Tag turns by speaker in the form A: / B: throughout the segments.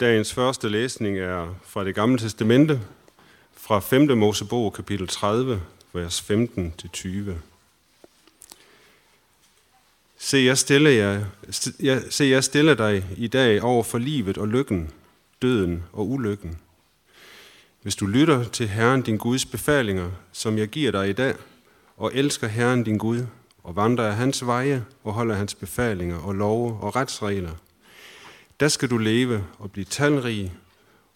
A: Dagens første læsning er fra det gamle testamente, fra 5. Mosebog, kapitel 30, vers 15-20. Se, jeg stiller, jer, se, jeg stiller dig i dag over for livet og lykken, døden og ulykken. Hvis du lytter til Herren din Guds befalinger, som jeg giver dig i dag, og elsker Herren din Gud, og vandrer af hans veje og holder hans befalinger og love og retsregler, der skal du leve og blive talrig,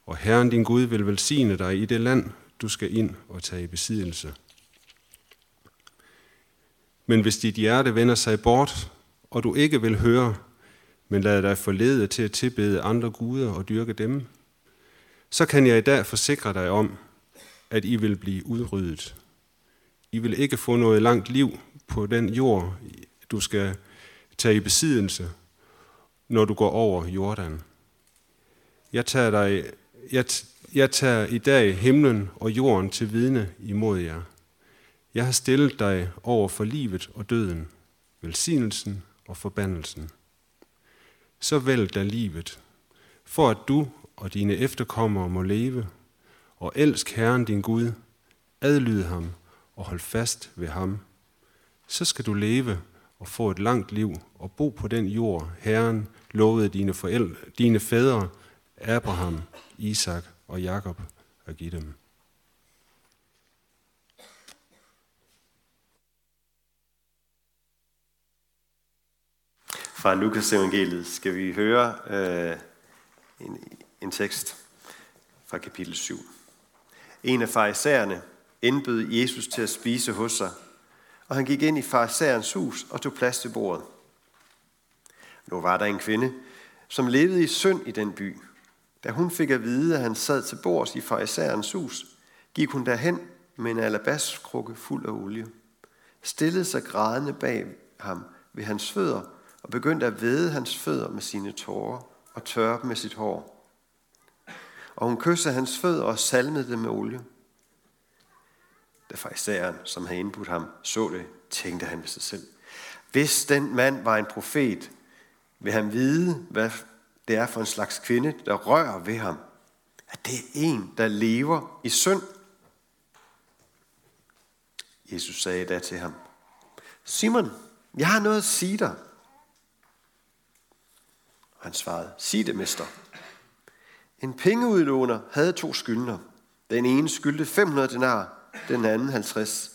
A: og Herren din Gud vil velsigne dig i det land, du skal ind og tage i besiddelse. Men hvis dit hjerte vender sig bort, og du ikke vil høre, men lader dig forlede til at tilbede andre guder og dyrke dem, så kan jeg i dag forsikre dig om, at I vil blive udryddet. I vil ikke få noget langt liv på den jord, du skal tage i besiddelse, når du går over Jordan. Jeg tager, dig, jeg, jeg tager i dag himlen og jorden til vidne imod jer. Jeg har stillet dig over for livet og døden, velsignelsen og forbandelsen. Så vælg dig livet, for at du og dine efterkommere må leve, og elsk Herren din Gud, adlyd ham og hold fast ved ham. Så skal du leve og få et langt liv og bo på den jord, Herren lovede dine, forældre, dine fædre, Abraham, Isak og Jakob, at give dem.
B: Fra Lukas evangeliet skal vi høre øh, en, en tekst fra kapitel 7. En af farisæerne indbød Jesus til at spise hos sig, og han gik ind i farisæerens hus og tog plads til bordet. Nu var der en kvinde, som levede i synd i den by. Da hun fik at vide, at han sad til bords i farisæerens hus, gik hun derhen med en alabastkrukke fuld af olie, stillede sig grædende bag ham ved hans fødder og begyndte at væde hans fødder med sine tårer og tørre dem med sit hår. Og hun kyssede hans fødder og salmede dem med olie. Da farisæeren, som havde indbudt ham, så det, tænkte han ved sig selv. Hvis den mand var en profet, vil han vide, hvad det er for en slags kvinde, der rører ved ham. At det er en, der lever i synd. Jesus sagde da til ham, Simon, jeg har noget at sige dig. Og han svarede, sig det, mester. En pengeudlåner havde to skyldner. Den ene skyldte 500 denar, den anden 50.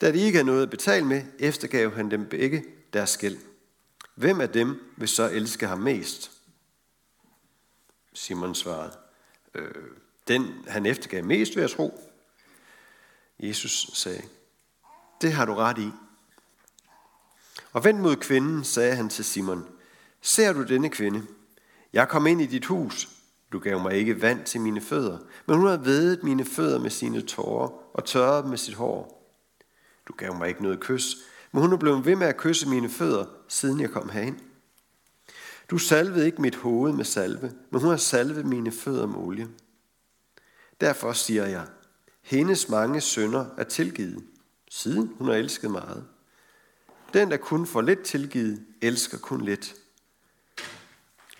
B: Da de ikke havde noget at betale med, eftergav han dem begge deres gæld. Hvem af dem vil så elske ham mest? Simon svarede, øh, den han eftergav mest, vil jeg tro. Jesus sagde, det har du ret i. Og vendt mod kvinden, sagde han til Simon, ser du denne kvinde? Jeg kom ind i dit hus. Du gav mig ikke vand til mine fødder, men hun har vedet mine fødder med sine tårer og tørret dem med sit hår. Du gav mig ikke noget kys, men hun er blevet ved med at kysse mine fødder, siden jeg kom herind. Du salvede ikke mit hoved med salve, men hun har salvet mine fødder med olie. Derfor siger jeg, hendes mange sønder er tilgivet, siden hun har elsket meget. Den, der kun får lidt tilgivet, elsker kun lidt.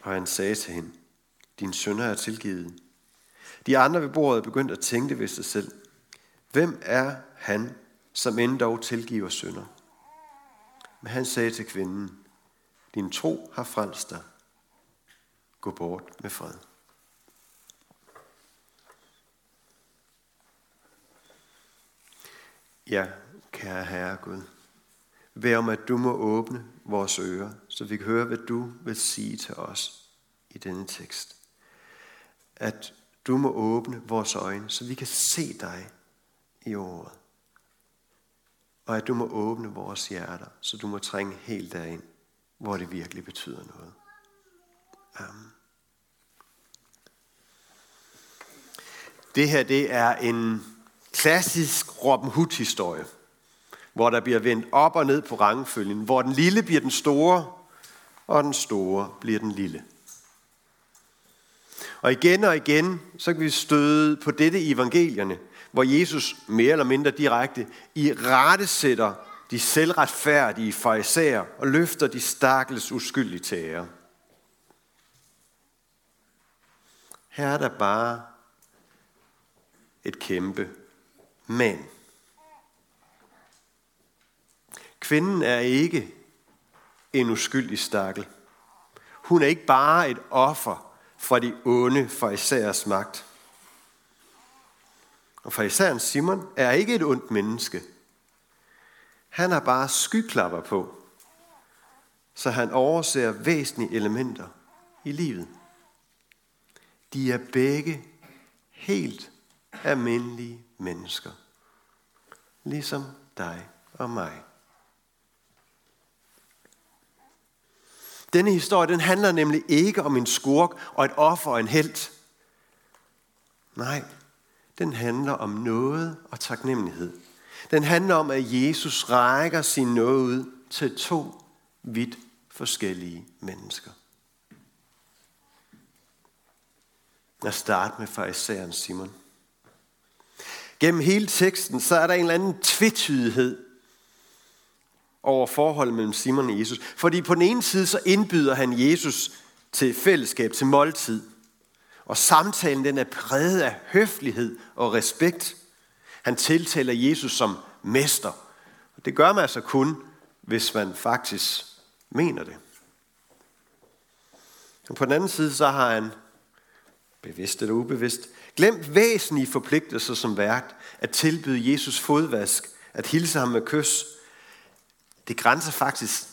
B: Og han sagde til hende, din sønner er tilgivet. De andre ved bordet begyndte at tænke ved sig selv, hvem er han, som end dog tilgiver sønder? Men han sagde til kvinden, din tro har frelst dig. Gå bort med fred. Ja, kære Herre Gud, vær om, at du må åbne vores ører, så vi kan høre, hvad du vil sige til os i denne tekst. At du må åbne vores øjne, så vi kan se dig i ordet og at du må åbne vores hjerter, så du må trænge helt derind, hvor det virkelig betyder noget. Amen. Det her det er en klassisk Robin Hood-historie, hvor der bliver vendt op og ned på rangfølgen, hvor den lille bliver den store, og den store bliver den lille. Og igen og igen, så kan vi støde på dette i evangelierne, hvor Jesus mere eller mindre direkte i rette sætter de selvretfærdige farisæer og løfter de stakkels uskyldige til ære. Her er der bare et kæmpe men. Kvinden er ikke en uskyldig stakkel. Hun er ikke bare et offer for de onde for Isærs magt. Og for især Simon er ikke et ondt menneske. Han har bare skyklapper på, så han overser væsentlige elementer i livet. De er begge helt almindelige mennesker, ligesom dig og mig. Denne historie den handler nemlig ikke om en skurk og et offer og en held. Nej, den handler om noget og taknemmelighed. Den handler om, at Jesus rækker sin noget ud til to vidt forskellige mennesker. Jeg starter med farisæeren Simon. Gennem hele teksten, så er der en eller anden tvetydighed over forholdet mellem Simon og Jesus. Fordi på den ene side, så indbyder han Jesus til fællesskab, til måltid. Og samtalen den er præget af høflighed og respekt. Han tiltaler Jesus som mester. Og det gør man altså kun, hvis man faktisk mener det. Og på den anden side, så har han, bevidst eller ubevidst, glemt væsentlige forpligtelser som vært, at tilbyde Jesus fodvask, at hilse ham med kys. Det grænser faktisk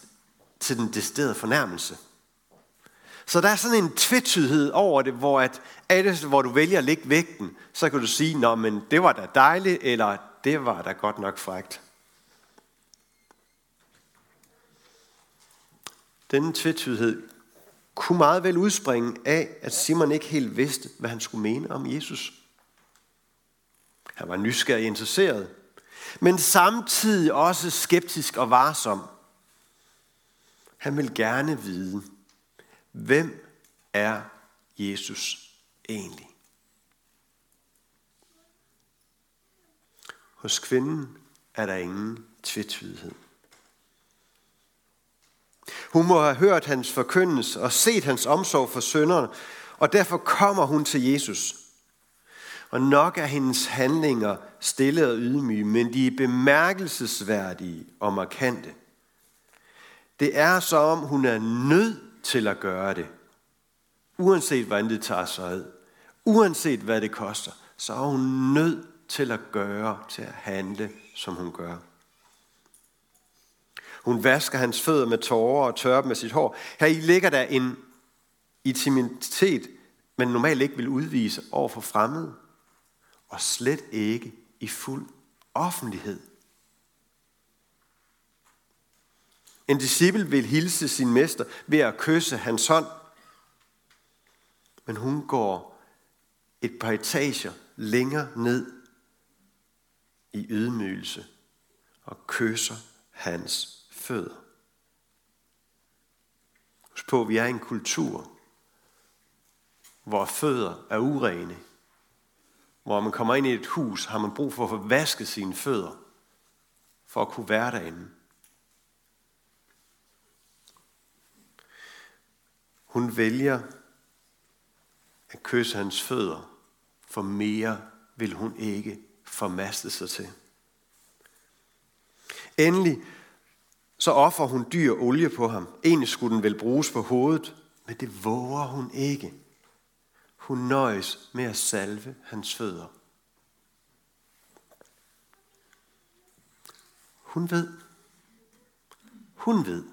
B: til den deciderede fornærmelse. Så der er sådan en tvetydighed over det, hvor at alt, hvor du vælger at lægge vægten, så kan du sige, Nå, men det var da dejligt, eller det var da godt nok frægt. Denne tvetydighed kunne meget vel udspringe af, at Simon ikke helt vidste, hvad han skulle mene om Jesus. Han var nysgerrig interesseret, men samtidig også skeptisk og varsom. Han vil gerne vide, Hvem er Jesus egentlig? Hos kvinden er der ingen tvetydighed. Hun må have hørt hans forkyndelse og set hans omsorg for sønderne, og derfor kommer hun til Jesus. Og nok er hendes handlinger stille og ydmyge, men de er bemærkelsesværdige og markante. Det er som om hun er nødt til at gøre det. Uanset hvordan det tager sig ad. Uanset hvad det koster. Så er hun nødt til at gøre, til at handle, som hun gør. Hun vasker hans fødder med tårer og tørrer med sit hår. Her i ligger der en intimitet, man normalt ikke vil udvise over for fremmede. Og slet ikke i fuld offentlighed. En disciple vil hilse sin mester ved at kysse hans hånd. Men hun går et par etager længere ned i ydmygelse og kysser hans fødder. Husk på, at vi er i en kultur, hvor fødder er urene. Hvor man kommer ind i et hus, har man brug for at få vasket sine fødder, for at kunne være derinde. Hun vælger at kysse hans fødder, for mere vil hun ikke formaste sig til. Endelig så offer hun dyr olie på ham. Egentlig skulle den vel bruges på hovedet, men det våger hun ikke. Hun nøjes med at salve hans fødder. Hun ved, hun ved,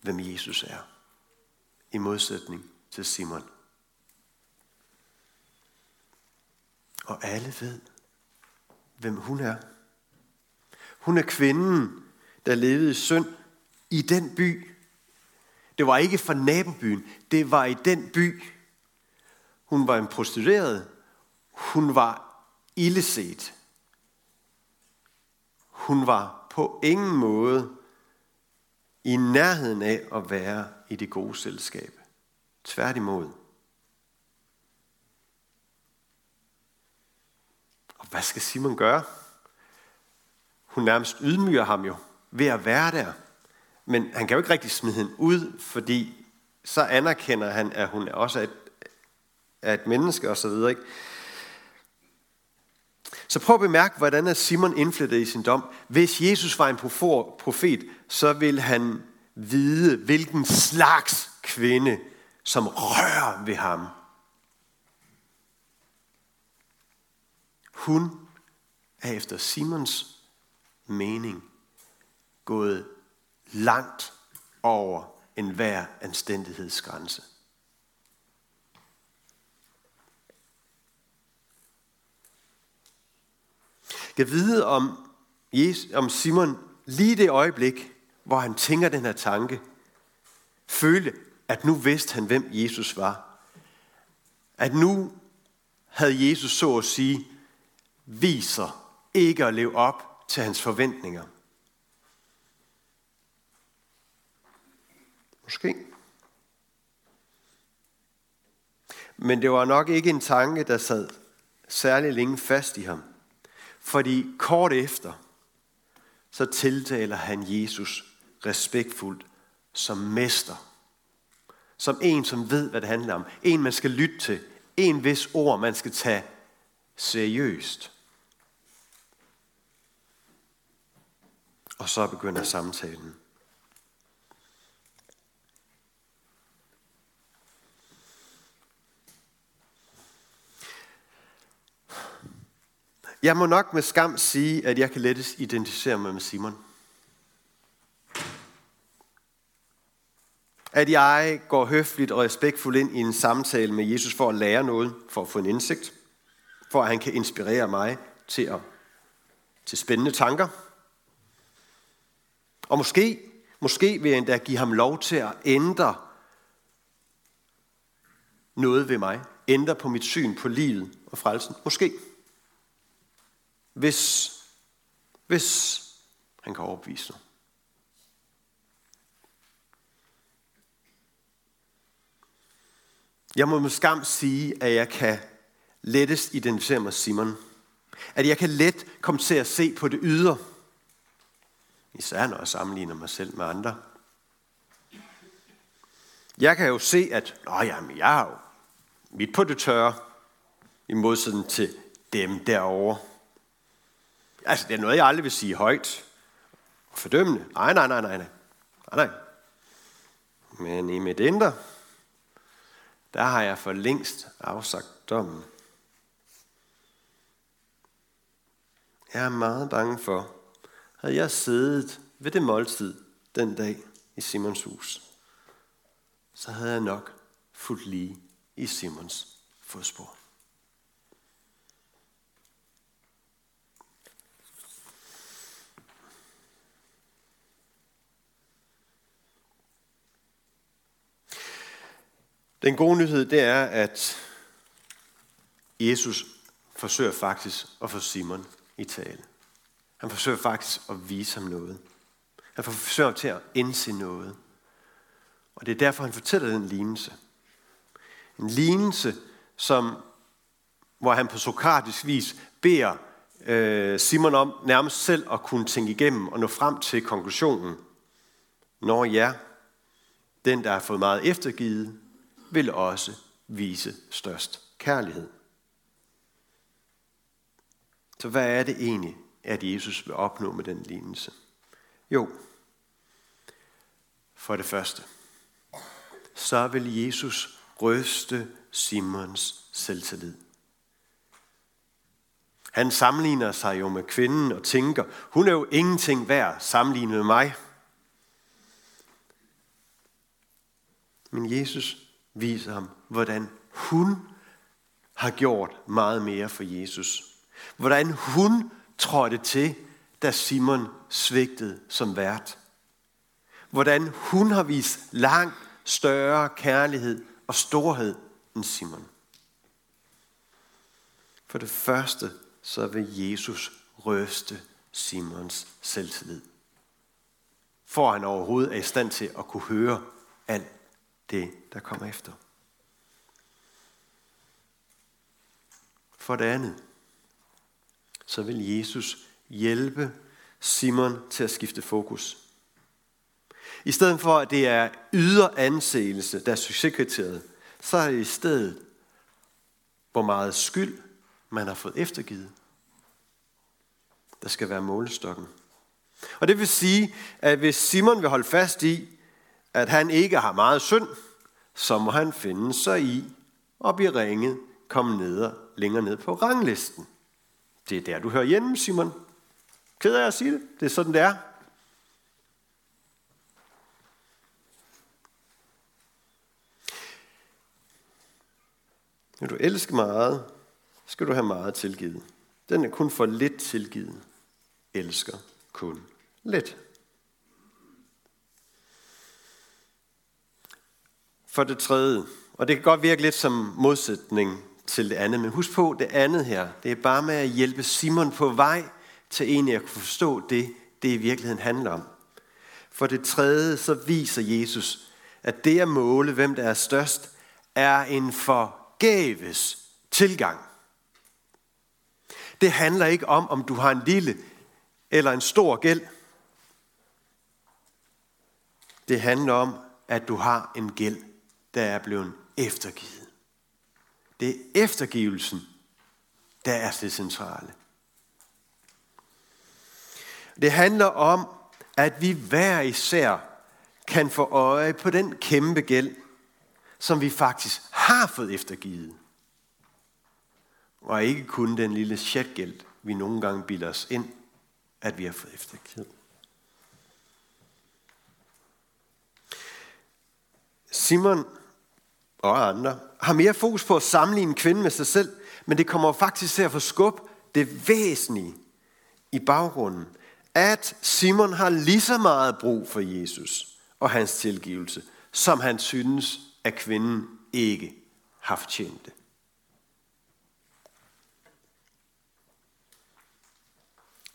B: hvem Jesus er i modsætning til Simon. Og alle ved, hvem hun er. Hun er kvinden, der levede i synd i den by. Det var ikke fra nabobyen, det var i den by. Hun var en prostitueret. Hun var illeset. Hun var på ingen måde i nærheden af at være i det gode selskab. Tværtimod. Og hvad skal Simon gøre? Hun nærmest ydmyger ham jo ved at være der. Men han kan jo ikke rigtig smide hende ud, fordi så anerkender han, at hun også er et, af et menneske osv. Ikke? Så prøv at bemærke, hvordan er Simon indflyttet i sin dom. Hvis Jesus var en profet, så vil han vide, hvilken slags kvinde, som rører ved ham. Hun er efter Simons mening gået langt over enhver anstændighedsgrænse. Jeg vide om, Jesus, om Simon lige det øjeblik, hvor han tænker den her tanke, føle, at nu vidste han, hvem Jesus var. At nu havde Jesus så at sige, viser ikke at leve op til hans forventninger. Måske. Men det var nok ikke en tanke, der sad særlig længe fast i ham. Fordi kort efter, så tiltaler han Jesus respektfuldt som mester. Som en, som ved, hvad det handler om. En, man skal lytte til. En, hvis ord, man skal tage seriøst. Og så begynder samtalen. Jeg må nok med skam sige, at jeg kan lettest identificere mig med Simon. At jeg går høfligt og respektfuldt ind i en samtale med Jesus for at lære noget, for at få en indsigt, for at han kan inspirere mig til, at, til spændende tanker. Og måske, måske vil jeg endda give ham lov til at ændre noget ved mig. Ændre på mit syn på livet og frelsen. Måske. Hvis, hvis han kan overbevise dig. Jeg må med skam sige, at jeg kan lettest identificere mig Simon. At jeg kan let komme til at se på det ydre. Især når jeg sammenligner mig selv med andre. Jeg kan jo se, at Nå, jamen, jeg er jo midt på det tørre, i modsætning til dem derovre. Altså, det er noget, jeg aldrig vil sige højt og fordømmende. Nej, nej, nej, nej, nej. nej, nej. Men i mit indre, der har jeg for længst afsagt dommen. Jeg er meget bange for, at jeg siddet ved det måltid den dag i Simons hus, så havde jeg nok fuldt lige i Simons fodspor. Den gode nyhed, det er, at Jesus forsøger faktisk at få Simon i tale. Han forsøger faktisk at vise ham noget. Han forsøger til at indse noget. Og det er derfor, han fortæller den lignelse. En lignelse, som, hvor han på sokratisk vis beder øh, Simon om nærmest selv at kunne tænke igennem og nå frem til konklusionen. Når ja, den, der har fået meget eftergivet, vil også vise størst kærlighed. Så hvad er det egentlig, at Jesus vil opnå med den lignelse? Jo, for det første, så vil Jesus ryste Simons selvtillid. Han sammenligner sig jo med kvinden og tænker, hun er jo ingenting værd sammenlignet med mig. Men Jesus viser ham, hvordan hun har gjort meget mere for Jesus. Hvordan hun trådte til, da Simon svigtede som vært. Hvordan hun har vist langt større kærlighed og storhed end Simon. For det første, så vil Jesus røste Simons selvtillid. For han overhovedet er i stand til at kunne høre alt det, der kommer efter. For det andet, så vil Jesus hjælpe Simon til at skifte fokus. I stedet for, at det er ydre anseelse, der er succeskriteriet, så er det i stedet hvor meget skyld man har fået eftergivet. Der skal være målestokken. Og det vil sige, at hvis Simon vil holde fast i, at han ikke har meget synd, så må han finde sig i og blive ringet, komme ned længere ned på ranglisten. Det er der, du hører hjemme, Simon. Ked af at sige det. Det er sådan, det er. Når du elsker meget, skal du have meget tilgivet. Den er kun for lidt tilgivet. Elsker kun lidt. For det tredje, og det kan godt virke lidt som modsætning til det andet, men husk på, det andet her, det er bare med at hjælpe Simon på vej til egentlig at kunne forstå det, det i virkeligheden handler om. For det tredje, så viser Jesus, at det at måle, hvem der er størst, er en forgæves tilgang. Det handler ikke om, om du har en lille eller en stor gæld. Det handler om, at du har en gæld, der er blevet eftergivet. Det er eftergivelsen, der er det centrale. Det handler om, at vi hver især kan få øje på den kæmpe gæld, som vi faktisk har fået eftergivet. Og ikke kun den lille chatgæld, vi nogle gange bilder os ind, at vi har fået eftergivet. Simon og andre har mere fokus på at sammenligne kvinden med sig selv, men det kommer faktisk til at få skub det væsentlige i baggrunden, at Simon har lige så meget brug for Jesus og hans tilgivelse, som han synes, at kvinden ikke har fortjent det.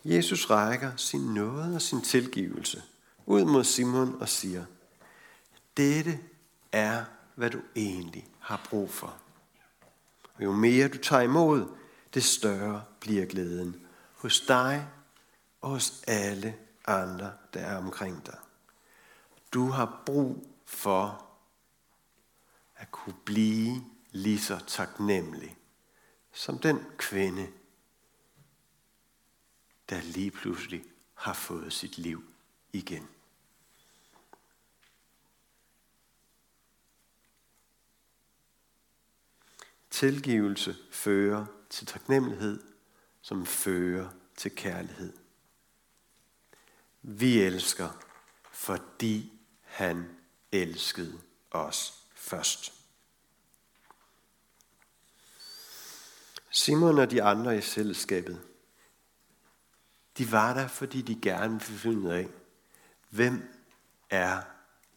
B: Jesus rækker sin nåde og sin tilgivelse ud mod Simon og siger, dette er, hvad du egentlig har brug for. Og jo mere du tager imod, det større bliver glæden hos dig og hos alle andre, der er omkring dig. Du har brug for at kunne blive lige så taknemmelig som den kvinde, der lige pludselig har fået sit liv igen. Tilgivelse fører til taknemmelighed, som fører til kærlighed. Vi elsker, fordi han elskede os først. Simon og de andre i selskabet, de var der, fordi de gerne ville finde ud af, hvem er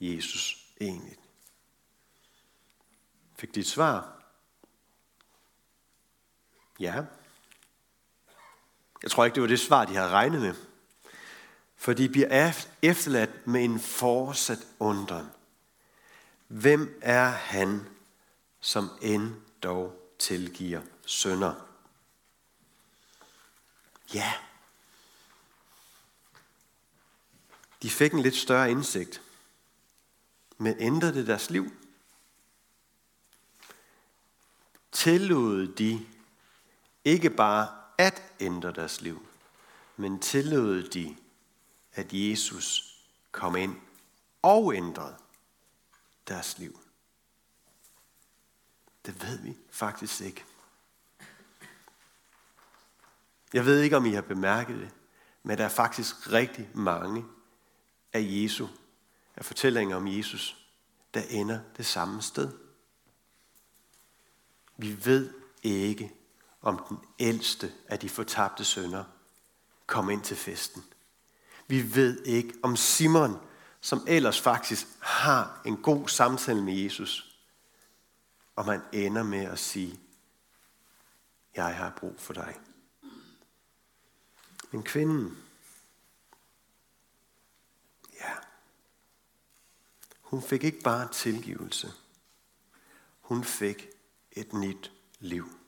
B: Jesus egentlig? Fik de et svar? Ja. Jeg tror ikke, det var det svar, de havde regnet med. For de bliver efterladt med en fortsat undren. Hvem er han, som end dog tilgiver sønder? Ja. De fik en lidt større indsigt. Men ændrede det deres liv? Tillod de ikke bare at ændre deres liv, men tillod de, at Jesus kom ind og ændrede deres liv. Det ved vi faktisk ikke. Jeg ved ikke, om I har bemærket det, men der er faktisk rigtig mange af Jesu, af fortællinger om Jesus, der ender det samme sted. Vi ved ikke, om den ældste af de fortabte sønner kom ind til festen. Vi ved ikke, om Simon, som ellers faktisk har en god samtale med Jesus, og man ender med at sige, jeg har brug for dig. Men kvinden, ja, hun fik ikke bare tilgivelse. Hun fik et nyt liv.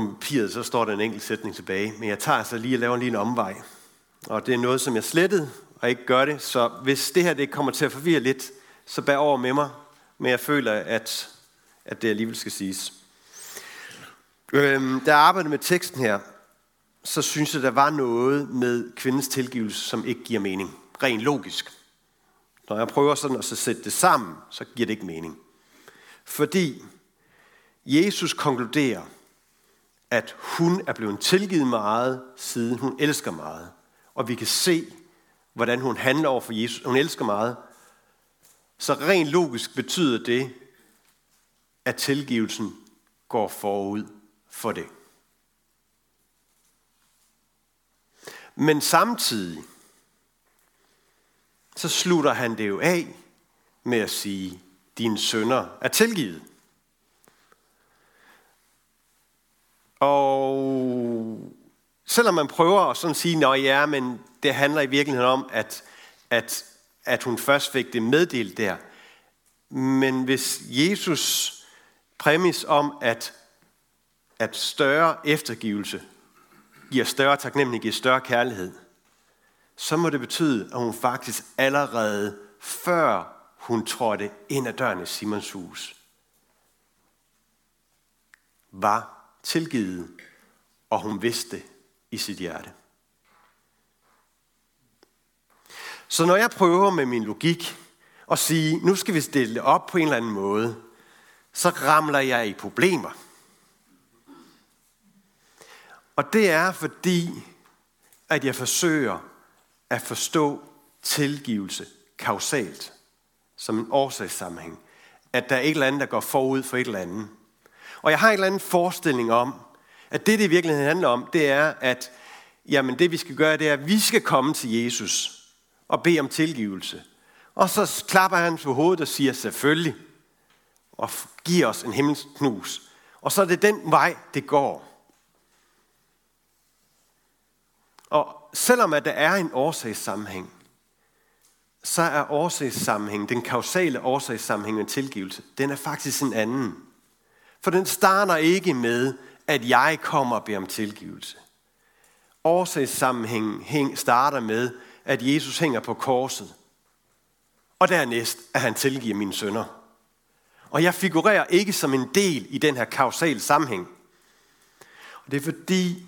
B: På papiret, så står der en enkelt sætning tilbage, men jeg tager så lige og laver lige en omvej. Og det er noget, som jeg slettede, og ikke gør det. Så hvis det her det kommer til at forvirre lidt, så bær over med mig. Men jeg føler, at, at det alligevel skal siges. Øhm, da jeg arbejdede med teksten her, så synes jeg, der var noget med kvindens tilgivelse, som ikke giver mening. Rent logisk. Når jeg prøver sådan at så sætte det sammen, så giver det ikke mening. Fordi Jesus konkluderer, at hun er blevet tilgivet meget, siden hun elsker meget. Og vi kan se, hvordan hun handler over for Jesus. Hun elsker meget. Så rent logisk betyder det, at tilgivelsen går forud for det. Men samtidig, så slutter han det jo af med at sige, dine sønder er tilgivet. Og selvom man prøver at sådan sige, at ja, men det handler i virkeligheden om, at, at, at hun først fik det meddelt der. Men hvis Jesus præmis om, at, at større eftergivelse giver større taknemmelighed, giver større kærlighed, så må det betyde, at hun faktisk allerede før hun trådte ind ad døren i Simons hus, var tilgivet, og hun vidste i sit hjerte. Så når jeg prøver med min logik at sige, nu skal vi stille det op på en eller anden måde, så ramler jeg i problemer. Og det er fordi, at jeg forsøger at forstå tilgivelse kausalt, som en årsagssammenhæng. At der er et eller andet, der går forud for et eller andet. Og jeg har en eller anden forestilling om, at det, det i virkeligheden handler om, det er, at jamen, det vi skal gøre, det er, at vi skal komme til Jesus og bede om tilgivelse. Og så klapper han på hovedet og siger, selvfølgelig, og giver os en himmelsk knus. Og så er det den vej, det går. Og selvom at der er en årsagssammenhæng, så er årsagssammenhæng, den kausale årsagssammenhæng med tilgivelse, den er faktisk en anden. For den starter ikke med, at jeg kommer og beder om tilgivelse. Årsagssammenhængen starter med, at Jesus hænger på korset. Og dernæst, at han tilgiver mine sønder. Og jeg figurerer ikke som en del i den her kausale sammenhæng. Og det er fordi,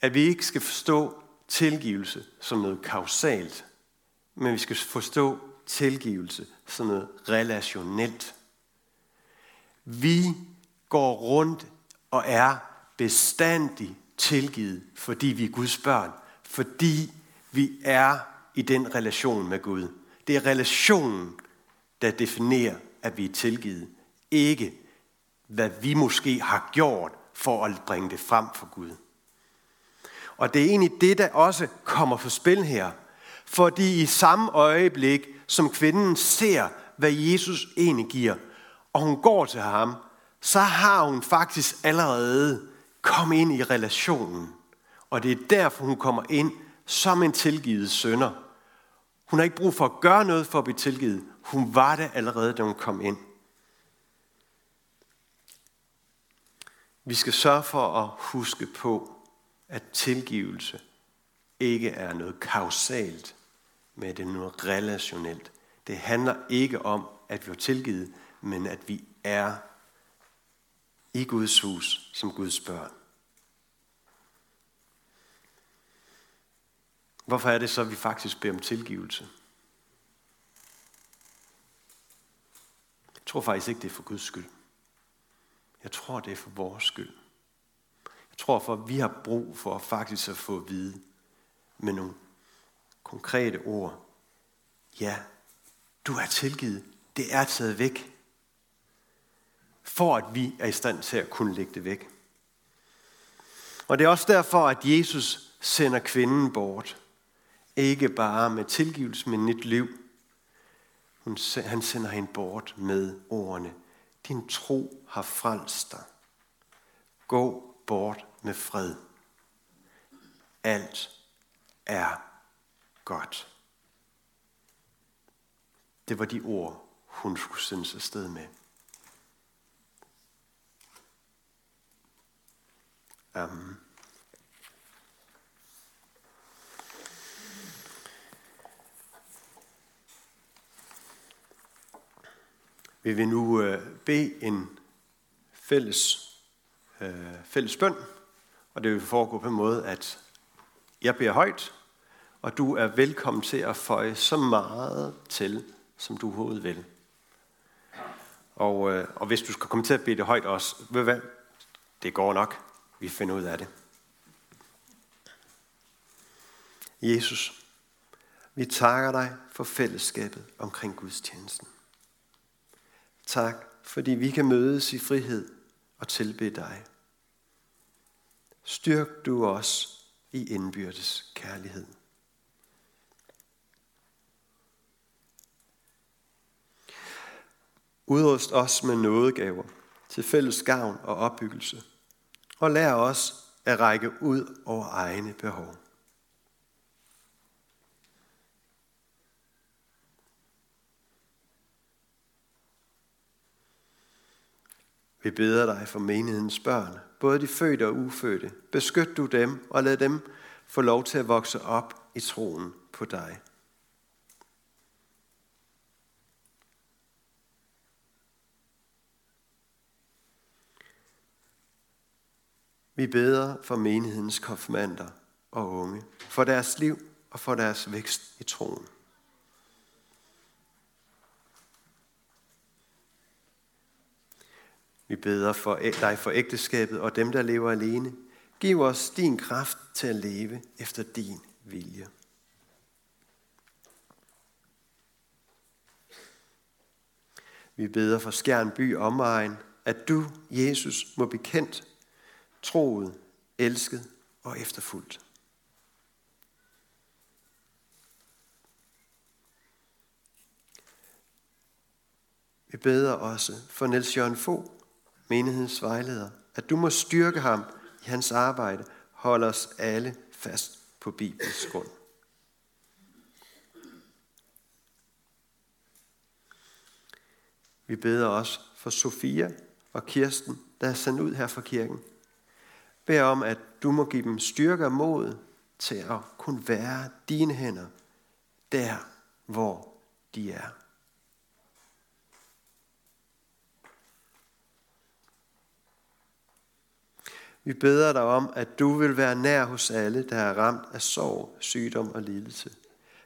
B: at vi ikke skal forstå tilgivelse som noget kausalt, men vi skal forstå tilgivelse som noget relationelt. Vi går rundt og er bestandig tilgivet, fordi vi er Guds børn. Fordi vi er i den relation med Gud. Det er relationen, der definerer, at vi er tilgivet. Ikke hvad vi måske har gjort for at bringe det frem for Gud. Og det er egentlig det, der også kommer på spil her. Fordi i samme øjeblik, som kvinden ser, hvad Jesus egentlig giver, og hun går til ham, så har hun faktisk allerede kommet ind i relationen. Og det er derfor, hun kommer ind som en tilgivet sønder. Hun har ikke brug for at gøre noget for at blive tilgivet. Hun var det allerede, da hun kom ind. Vi skal sørge for at huske på, at tilgivelse ikke er noget kausalt, men det er noget relationelt. Det handler ikke om, at vi er tilgivet, men at vi er i Guds hus som Guds børn. Hvorfor er det så, at vi faktisk beder om tilgivelse? Jeg tror faktisk ikke, det er for Guds skyld. Jeg tror, det er for vores skyld. Jeg tror, for at vi har brug for faktisk at få at vide med nogle konkrete ord. Ja, du er tilgivet. Det er taget væk. For at vi er i stand til at kunne lægge det væk. Og det er også derfor, at Jesus sender kvinden bort. Ikke bare med tilgivelse, men nyt liv. Han sender hende bort med ordene. Din tro har frelst dig. Gå bort med fred. Alt er godt. Det var de ord, hun skulle sendes afsted med. Amen. Vi vil nu øh, bede en fælles, øh, fælles bøn, og det vil foregå på en måde, at jeg beder højt, og du er velkommen til at føje så meget til, som du overhovedet vil. Og, øh, og hvis du skal komme til at bede det højt også, ved hvad? Det går nok. Vi finder ud af det. Jesus, vi takker dig for fællesskabet omkring Guds tjenesten. Tak, fordi vi kan mødes i frihed og tilbe dig. Styrk du os i indbyrdes kærlighed. Udrust os med nådegaver til fælles gavn og opbyggelse, og lær os at række ud over egne behov. Vi beder dig for menighedens børn, både de fødte og ufødte. Beskyt du dem og lad dem få lov til at vokse op i troen på dig. Vi beder for menighedens konfirmander og unge, for deres liv og for deres vækst i troen. Vi beder for dig for ægteskabet og dem, der lever alene. Giv os din kraft til at leve efter din vilje. Vi beder for Skjern by omegn, at du, Jesus, må blive kendt, troet, elsket og efterfulgt. Vi beder også for Niels Jørgen Fogh, menighedens vejleder, at du må styrke ham i hans arbejde, holde os alle fast på Bibels grund. Vi beder også for Sofia og Kirsten, der er sendt ud her fra kirken. Bed om, at du må give dem styrke og mod til at kunne være dine hænder der, hvor de er. Vi beder dig om, at du vil være nær hos alle, der er ramt af sorg, sygdom og lidelse.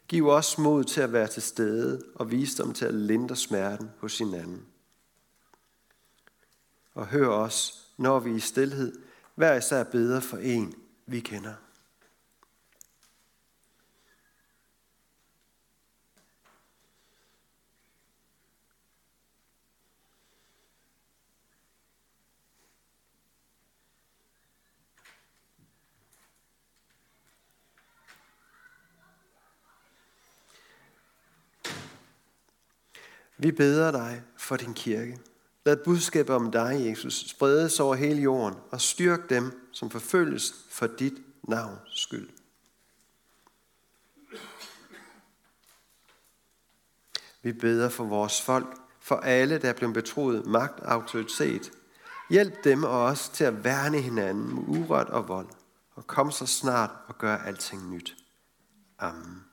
B: Giv os mod til at være til stede og visdom til at lindre smerten hos hinanden. Og hør os, når vi i stillhed hver især beder for en, vi kender. Vi beder dig for din kirke. Lad budskabet om dig, Jesus, spredes over hele jorden og styrk dem, som forfølges for dit navns skyld. Vi beder for vores folk, for alle, der er blevet betroet magt og autoritet. Hjælp dem og os til at værne hinanden mod uret og vold, og kom så snart og gør alting nyt. Amen.